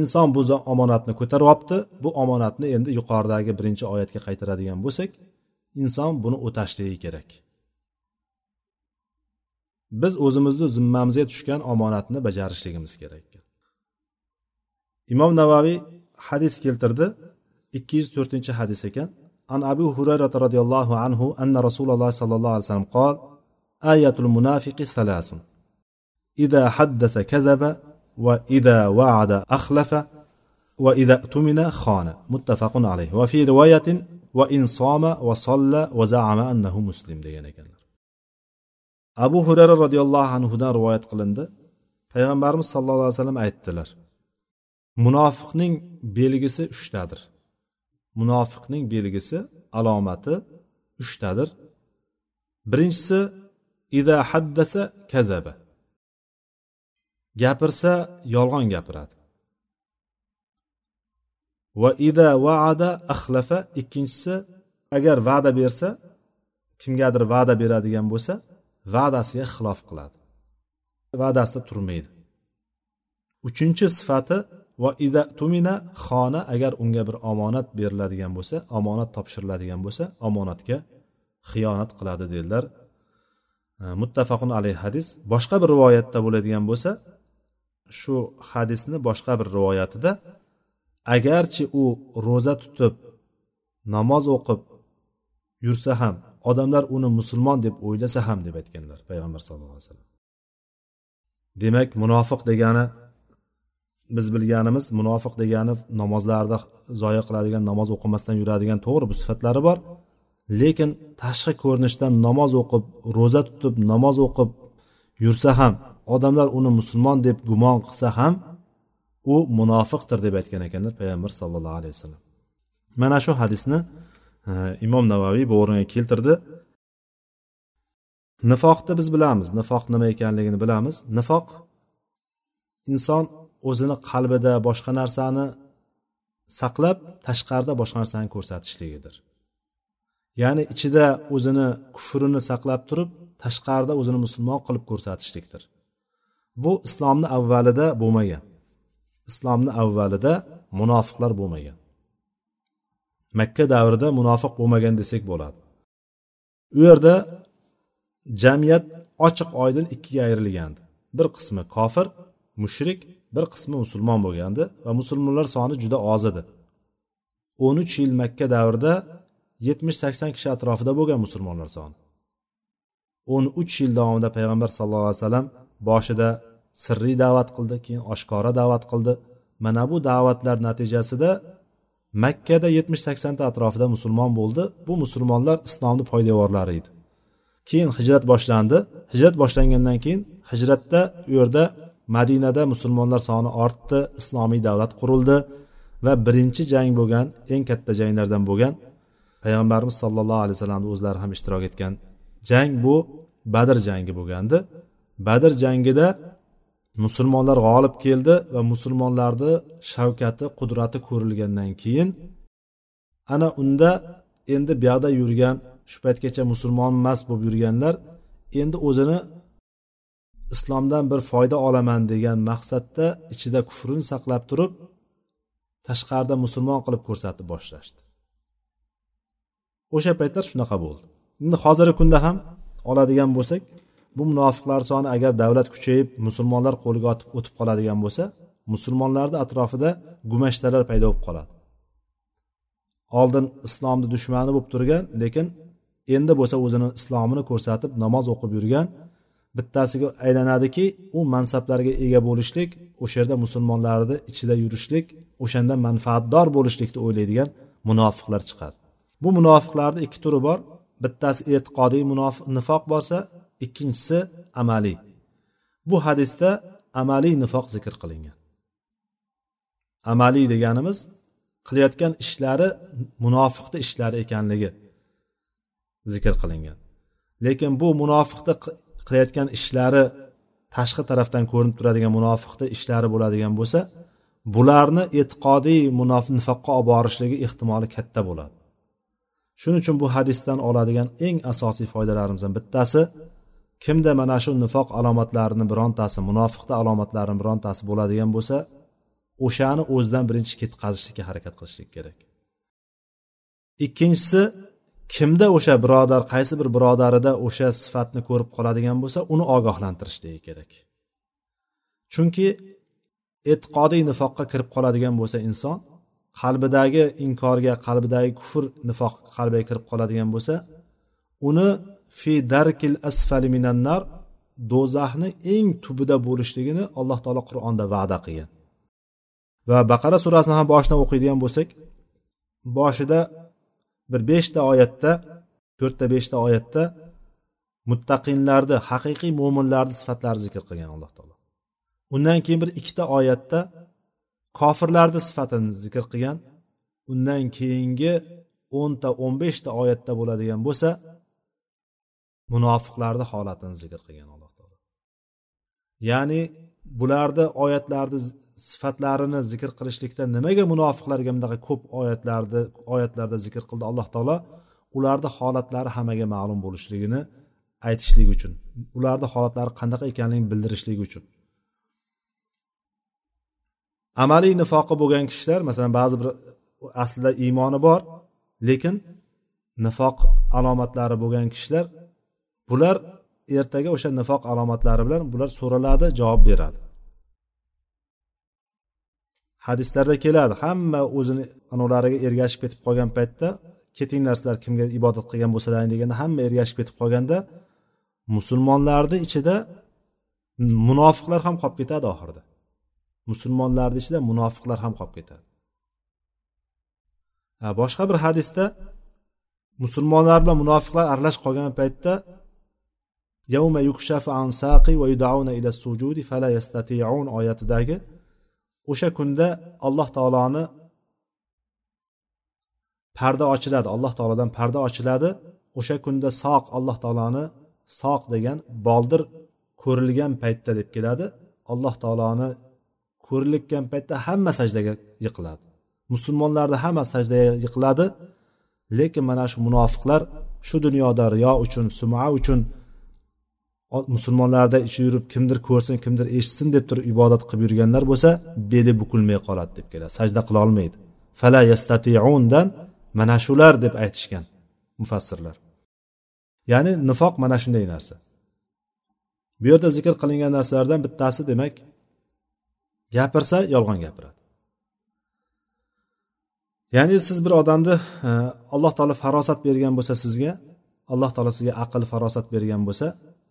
Inson bu omonatni ko'tarib olibdi bu omonatni endi yuqoridagi birinchi oyatga qaytaradigan bo'lsak inson buni o'tashligi kerak. Biz o'zimizni zimmamizga tushgan omonatni bajarishligimiz kerak. Imom navaviy hadis keltirdi ikki yuz to'rtinchi hadis ekan. an abu hurayra roziyallohu anhu anna rasululloh sollallohu alayhi vasallam qol ayatul munafiqi salasun إذا حدث كذب وإذا وعد أخلف وإذا اؤتمن خان متفق عليه وفي رواية وإن صام وصلى وزعم أنه مسلم degan ekanlar abu hurayra roziyallohu anhudan rivoyat qilindi payg'ambarimiz sallallohu alayhi vasallam aytdilar munofiqning belgisi uchtadir Munofiqning belgisi alomati uchtadir. Birinchisi ida haddasa kazaba. Gapirsa yolg'on gapiradi. Va ida vaada axlafa ikkinchisi agar va'da bersa kimgadir va'da beradigan bo'lsa va'dasiga xilof qiladi. Va'dasida turmaydi. Uchinchi sifati va ida tumina xona agar unga bir omonat beriladigan bo'lsa omonat topshiriladigan bo'lsa omonatga xiyonat qiladi dedilar. E, muttafaqun alayhi hadis. Boshqa bir rivoyatda bo'ladigan bo'lsa shu hadisni boshqa bir rivoyatida agarchi u ro'za tutib namoz o'qib yursa ham odamlar uni musulmon deb o'ylasa ham deb aytganlar payg'ambar sallallohu alayhi vasallam. Demak munofiq degani biz bilganimiz munofiq degani namozlarda zoya qiladigan namoz o'qimasdan yuradigan to'g'ri bu sifatlari bor. Lekin tashqi ko'rinishdan namoz o'qib ro'za tutib namoz o'qib yursa ham odamlar uni musulmon deb gumon qilsa ham u munofiqdir deb aytgan ekanlar payg'ambar sallallohu alayhi vasallam. Mana shu hadisni e, imom navaviy bu o'ringa keltirdi. Nifoqni biz bilamiz. Nifoq nima ekanligini bilamiz. Nifoq inson o'zini qalbida boshqa narsani saqlab tashqarida boshqa narsani ko'rsatishligidir. Ya'ni ichida o'zini kufrini saqlab turib tashqarida o'zini musulmon qilib ko'rsatishlikdir. Bu islomni avvalida bo'lmagan. Islomni avvalida munofiqlar bo'lmagan. Makka davrida munofiq bo'lmagan desak bo'ladi. U yerda jamiyat ochiq oydin ikkiga ayrilgandi. Bir qismi kofir mushrik bir qismi musulmon bo'lgandi va musulmonlar soni juda oz edi. O'n uch yil makka davrida yetmish sakson kishi atrofida bo'lgan musulmonlar soni. O'n uch yil davomida payg'ambar sallallohu alayhi vasallam boshida sirriy da'vat qildi keyin oshkora da'vat qildi. Mana bu da'vatlar natijasida makkada yetmish saksonta atrofida musulmon bo'ldi. Bu musulmonlar islomni poydevorlari edi. Keyin hijrat boshlandi. Hijrat boshlangandan keyin hijratda u yerda madinada musulmonlar soni ortdi islomiy davlat qurildi va birinchi jang bo'lgan eng katta janglardan bo'lgan payg'ambarimiz sollallohu alayhi vasallamni o'zlari ham ishtirok etgan jang bu badr jangi bo'lgandi. Badr jangida musulmonlar g'olib keldi va musulmonlarni shavkati qudrati ko'rilgandan keyin ana unda endi buyoqda yurgan shu paytgacha musulmon emas bo'lib yurganlar endi o'zini islomdan bir foyda olaman degan maqsadda ichida kufrini saqlab turib tashqarida musulmon qilib ko'rsatib boshlashdi. O'sha paytlar shunaqa bo'ldi. Endi hozirgi kunda ham oladigan bo'lsak bu munofiqlar soni agar davlat kuchayib musulmonlar qo'liga o'tib o'tib qoladigan bo'lsa musulmonlarni atrofida gumashtalar paydo bo'lib qoladi. Oldin islomni dushmani bo'lib turgan lekin endi bo'lsa o'zini islomini ko'rsatib namoz o'qib yurgan bittasiga aylanadiki u mansablarga ega bo'lishlik o'sha yerda musulmonlarni ichida yurishlik o'shanda manfaatdor bo'lishlikni o'ylaydigan munofiqlar chiqadi. Bu munofiqlarni ikki turi bor. Bittasi e'tiqodiy munofiq nifoq bo'lsa ikkinchisi amaliy. Bu hadisda amaliy nifoq zikr qilingan. Amaliy deganimiz qilayotgan ishlari munofiqni ishlari ekanligi zikr qilingan. Lekin bu munofiqni qilayotgan ishlari tashqi tarafdan ko'rinib turadigan munofiqni ishlari bo'ladigan bo'lsa bularni e'tiqodiy nifoqqa olib borishligi ehtimoli katta bo'ladi. Shuning uchun bu hadisdan oladigan eng asosiy foydalarimizdan bittasi kimda mana shu nifoq alomatlarini birontasi munofiqni alomatlarini birontasi bo'ladigan bo'lsa o'shani o'zidan birinchi ketqazishlikka harakat qilishlik kerak. Ikkinchisi kimda o'sha birodar qaysi bir birodarida o'sha sifatni ko'rib qoladigan bo'lsa uni ogohlantirishligi kerak. Chunki e'tiqodiy nifoqqa kirib qoladigan bo'lsa inson qalbidagi inkorga qalbidagi kufr nifoq qalbiga kirib qoladigan bo'lsa uni fi darkil asfali minannar do'zaxni eng tubida bo'lishligini alloh taolo qur'onda va'da qilgan. Va baqara surasini ham boshidan o'qiydigan bo'lsak boshida bir beshta oyatda to'rtta beshta oyatda muttaqinlarni haqiqiy mo'minlarni sifatlari zikr qilgan alloh taolo. Undan keyin bir ikkita oyatda kofirlarni sifatini zikr qilgan undan keyingi o'nta o'n beshta oyatda bo'ladigan bo'lsa munofiqlarni holatini zikr qilgan alloh taolo. Ya'ni bularni oyatlarni sifatlarini zikr qilishlikda nimaga munofiqlarga bunaqa ko'p oyatlarni oyatlarda zikr qildi alloh taolo? Ularni holatlari hammaga ma'lum bo'lishligini aytishlik uchun. Ularni holatlari qanaqa ekanligini bildirishlik uchun. Amaliy nifoqi bo'lgan kishilar masalan ba'zi bir aslida iymoni bor lekin nifoq alomatlari bo'lgan kishilar bular ertaga o'sha nifoq alomatlari bilan bular so'raladi javob beradi. Hadislarda keladi hamma o'zini anavlariga ergashib ketib qolgan paytda ketinglar sizlar kimga ibodat qilgan bo'lsalaring deganda hamma ergashib ketib qolganda musulmonlarni ichida munofiqlar ham qolib ketadi oxirida. Musulmonlarni ichida munofiqlar ham qolib ketadi. Boshqa bir hadisda musulmonlar bilan munofiqlar aralashib qolgan paytda yavma yukshafu an saqi va yudauna ila sujudi fala yastati'un oyatidagi o'sha kunda alloh taoloni parda ochiladi alloh taolodan parda ochiladi. O'sha kunda soq alloh taoloni soq degan boldir ko'rilgan paytda deb keladi. Alloh taoloni ko'rilayotgan paytda hamma sajdaga yiqiladi. Musulmonlarni hamma sajdaga yiqiladi. Lekin mana shu munofiqlar shu dunyoda riyo uchun suma uchun musulmonlarda ichi yurib kimdir ko'rsin kimdir eshitsin deb turib ibodat qilib yurganlar bo'lsa beli bukilmay qoladi deb keladi. Sajda qilolmaydi fala yastatiundan mana shular deb aytishgan mufassirlar. Ya'ni nifoq mana shunday narsa. Bu yerda zikr qilingan narsalardan bittasi demak gapirsa yolg'on gapiradi. Ya'ni siz bir odamni e, alloh taolo farosat bergan bo'lsa sizga alloh taolo sizga aql farosat bergan bo'lsa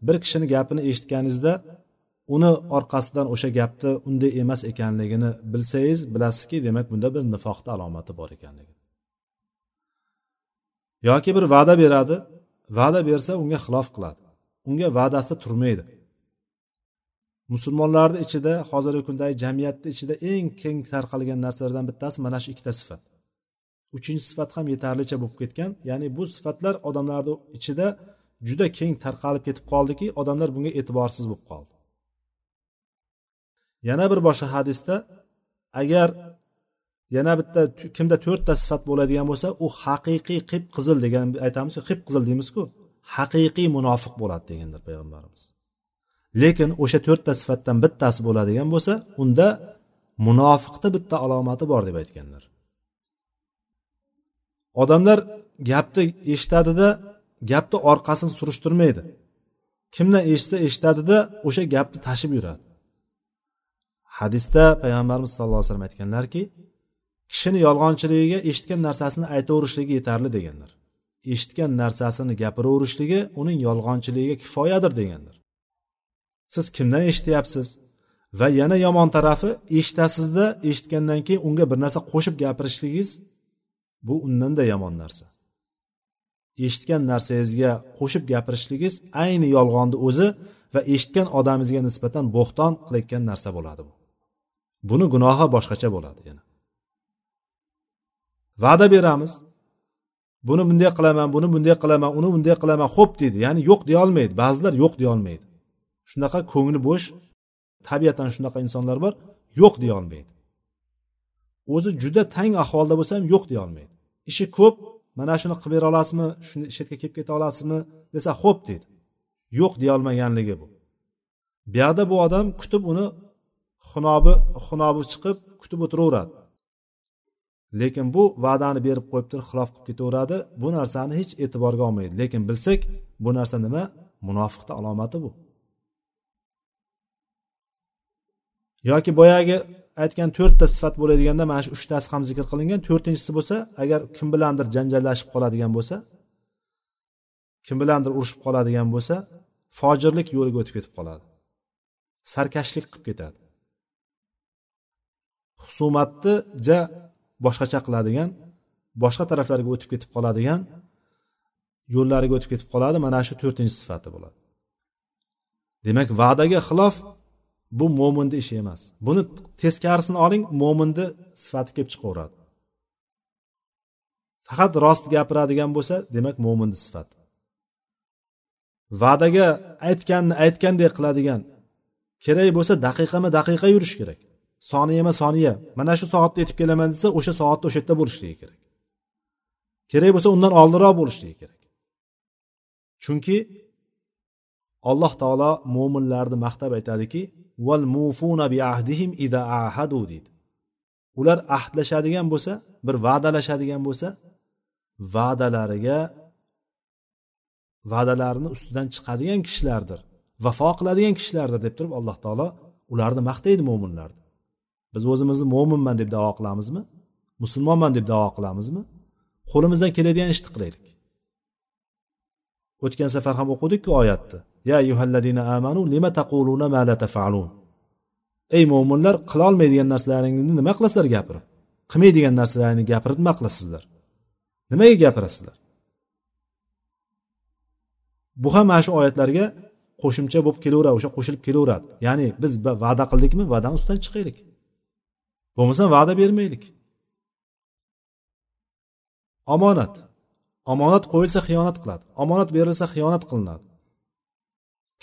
bir kishini gapini eshitganingizda uni orqasidan o'sha gapni unday emas ekanligini bilsangiz bilasizki demak bunda bir nifoqni alomati bor ekanligi. Yoki bir va'da beradi. Va'da bersa unga xilof qiladi. Unga va'dasida turmaydi. Musulmonlarni ichida hozirgi kundagi jamiyatni ichida eng keng tarqalgan narsalardan bittasi mana shu ikkita sifat. Uchinchi sifat ham yetarlicha bo'lib ketgan ya'ni bu sifatlar odamlarni ichida juda keng tarqalib ketib qoldiki odamlar bunga e'tiborsiz bo'lib qoldi. Yana bir boshqa hadisda agar yana bitta kimda to'rtta sifat bo'ladigan bo'lsa u haqiqiy qip qizil degan aytamiz qip qizil deymizku haqiqiy munofiq bo'ladi degandir payg'ambarimiz. Lekin o'sha to'rtta sifatdan bittasi bo'ladigan bo'lsa unda munofiqni bitta alomati bor deb aytganlar. Odamlar gapni eshitadida gapni orqasini surishtirmaydi. Kimdan eshitsa eshitadida o'sha gapni tashib yuradi. Hadisda payg'ambarimiz sallallohu alayhi vasallam aytganlarki kishini yolg'onchiligiga eshitgan narsasini aytaverishligi yetarli deganlar. Eshitgan narsasini gapiraverishligi uning yolg'onchiligiga kifoyadir deganlar. Siz kimdan eshityapsiz? Va yana yomon tarafi eshitasizda eshitgandan keyin unga bir narsa qo'shib gapirishligingiz bu undanda yomon narsa. Eshitgan narsangizga qo'shib gapirishligingiz ayni yolg'onni o'zi va eshitgan odamingizga nisbatan bo'xton qilayotgan narsa bo'ladi bu. Buni gunohi boshqacha bo'ladi yana. Va'da beramiz. Buni bunday qilaman buni bunday qilaman uni bunday qilaman xo'p deydi. Ya'ni yo'q deyolmaydi ba'zilar yo'q deyolmaydi shunaqa ko'ngli bo'sh tabiatan shunaqa insonlar bor yo'q deyolmaydi o'zi juda tang ahvolda bo'lsa ham yo'q deyolmaydi ishi ko'p mana shuni qilib bera olasizmi? Shuni shu yerga kelib keta olasizmi? desa xo'p deydi. Yo'q deyolmaganligi bu. Bu yoqda bu odam kutib uni xunobi xunobi chiqib kutib o'tiraveradi. Lekin bu va'dani berib qo'yib turib xilof qilib ketaveradi. Bu narsani hech e'tiborga olmaydi. Lekin bilsak bu narsa nima? Munofiqni alomati bu. Yoki boyagi aytgan to'rtta sifat bo'ladiganda mana shu uchtasi ham zikr qilingan. To'rtinchisi bo'lsa agar kim bilandir janjallashib qoladigan bo'lsa kim bilandir urushib qoladigan bo'lsa fojirlik yo'liga o'tib ketib qoladi. Sarkashlik qilib ketadi. Husumatni ja boshqacha qiladigan boshqa taraflarga o'tib ketib qoladigan yo'llariga o'tib ketib qoladi. Mana shu to'rtinchi sifati bo'ladi. Demak va'daga xilof bu mo'minni ishi emas. Buni teskarisini oling mo'minni sifati kelib chiqaveradi. Faqat rost gapiradigan bo'lsa demak mo'minni sifati va'daga aytganni aytgandek qiladigan kerak bo'lsa daqiqama daqiqa yurish kerak. Soniyama soniya. Mana shu soatda yetib kelaman desa o'sha soatda o'sha yerda bo'lishligi kerak. Kerak bo'lsa undan oldinroq bo'lishligi kerak. Chunki alloh taolo mo'minlarni maqtab aytadiki val mufuna bi ahdihim ida ahadu deydi. Ular ahdlashadigan bo'lsa bir va'dalashadigan bo'lsa va'dalariga va'dalarini ustidan chiqadigan kishilardir vafo qiladigan kishilardir deb turib alloh taolo ularni maqtaydi mo'minlarni biz o'zimizni mo'minman deb davo qilamizmi? Musulmonman deb davo qilamizmi? Qo'limizdan keladigan ishni qilaylik. O'tgan safar ham o'qidikku oyatni. Ya ayyuhalladina amanu lima taquluna ma la tafalun? Ey mo'minlar qilolmaydigan narsalaringizni nima qilasizlar? gapirib. Qilmaydigan narsalaringni gapirib nima qilasizlar? Nimaga gapirasizlar? Bu ham mana shu oyatlarga qo'shimcha bo'lib kelaveradi o'sha qo'shilib kelaveradi. Ya'ni biz va'da qildikmi va'dani ustidan chiqaylik. Bo'lmasam va'da bermaylik. Omonat. Omonat qo'yilsa xiyonat qiladi. Omonat berilsa xiyonat qilinadi.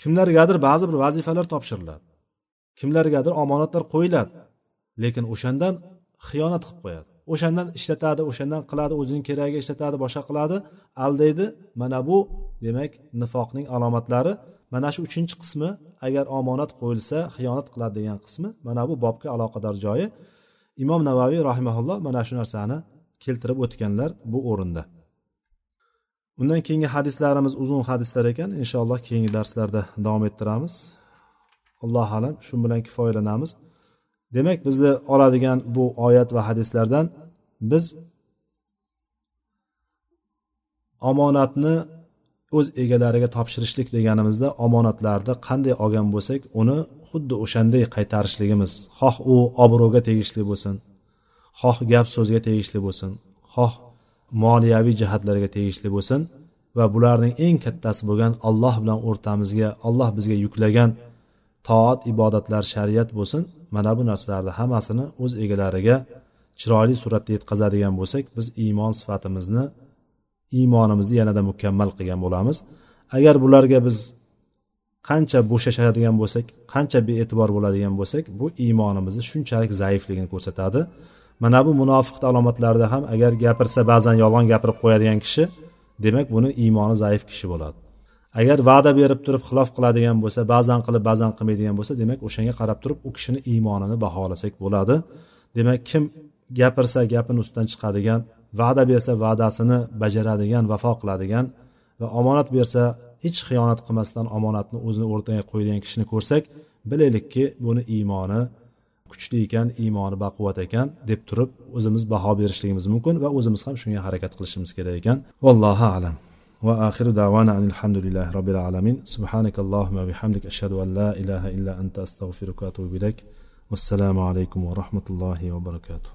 Kimlargadir ba'zi bir vazifalar topshiriladi. Kimlargadir omonatlar qo'yiladi. Lekin o'shandan xiyonat qilib qo'yadi. O'shandan ishlatadi o'shandan qiladi o'zining keragiga ishlatadi boshqa qiladi. Aldaydi mana bu demak nifoqning alomatlari. Mana shu uchinchi qismi agar omonat qo'yilsa xiyonat qiladi degan qismi mana bu bobga aloqador joyi. Imom navaviy rahimaulloh mana shu narsani keltirib o'tganlar bu o'rinda. Undan keyingi hadislarimiz uzun hadislar ekan. Inshaalloh keyingi darslarda davom ettiramiz. Allohu alam shu bilan kifoyalanamiz. Demak bizni oladigan bu oyat va hadislardan biz omonatni o'z egalariga topshirishlik deganimizda omonatlarni qanday olgan bo'lsak uni xuddi o'shanday qaytarishligimiz xoh u obro'ga tegishli bo'lsin xoh gap so'zga tegishli bo'lsin xoh moliyaviy jihatlarga tegishli bo'lsin va bularning eng kattasi bo'lgan alloh bilan o'rtamizga alloh bizga yuklagan toat ibodatlar shariat bo'lsin. Mana bu narsalarni hammasini o'z egalariga chiroyli suratda yetkazadigan bo'lsak biz iymon sifatimizni iymonimizni yanada mukammal qilgan bo'lamiz. Agar bularga biz qancha bo'shashadigan bo'lsak qancha bee'tibor bo'ladigan bo'lsak bu iymonimizni shunchalik zaifligini ko'rsatadi. Mana bu munofiqni alomatlarida ham agar gapirsa ba'zan yolg'on gapirib qo'yadigan kishi demak buni iymoni zaif kishi bo'ladi. Agar va'da berib turib xilof qiladigan bo'lsa ba'zan qilib ba'zan qilmaydigan bo'lsa demak o'shanga qarab turib u kishini iymonini baholasak bo'ladi. Demak kim gapirsa gapini ustidan chiqadigan va'da bersa va'dasini bajaradigan vafo qiladigan va omonat bersa hech xiyonat qilmasdan omonatni o'zini o'rtaga qo'yadigan kishini ko'rsak bilaylikki buni iymoni kuchli ekan iymoni baquvvat ekan deb turib o'zimiz baho berishligimiz mumkin va o'zimiz ham shunga harakat qilishimiz kerak ekan vallohu alam وآخر دعوانا أن الحمد لله رب العالمين سبحانك اللهم وبحمدك أشهد أن لا إله إلا أنت أستغفرك وأتوب إليك والسلام عليكم ورحمة الله وبركاته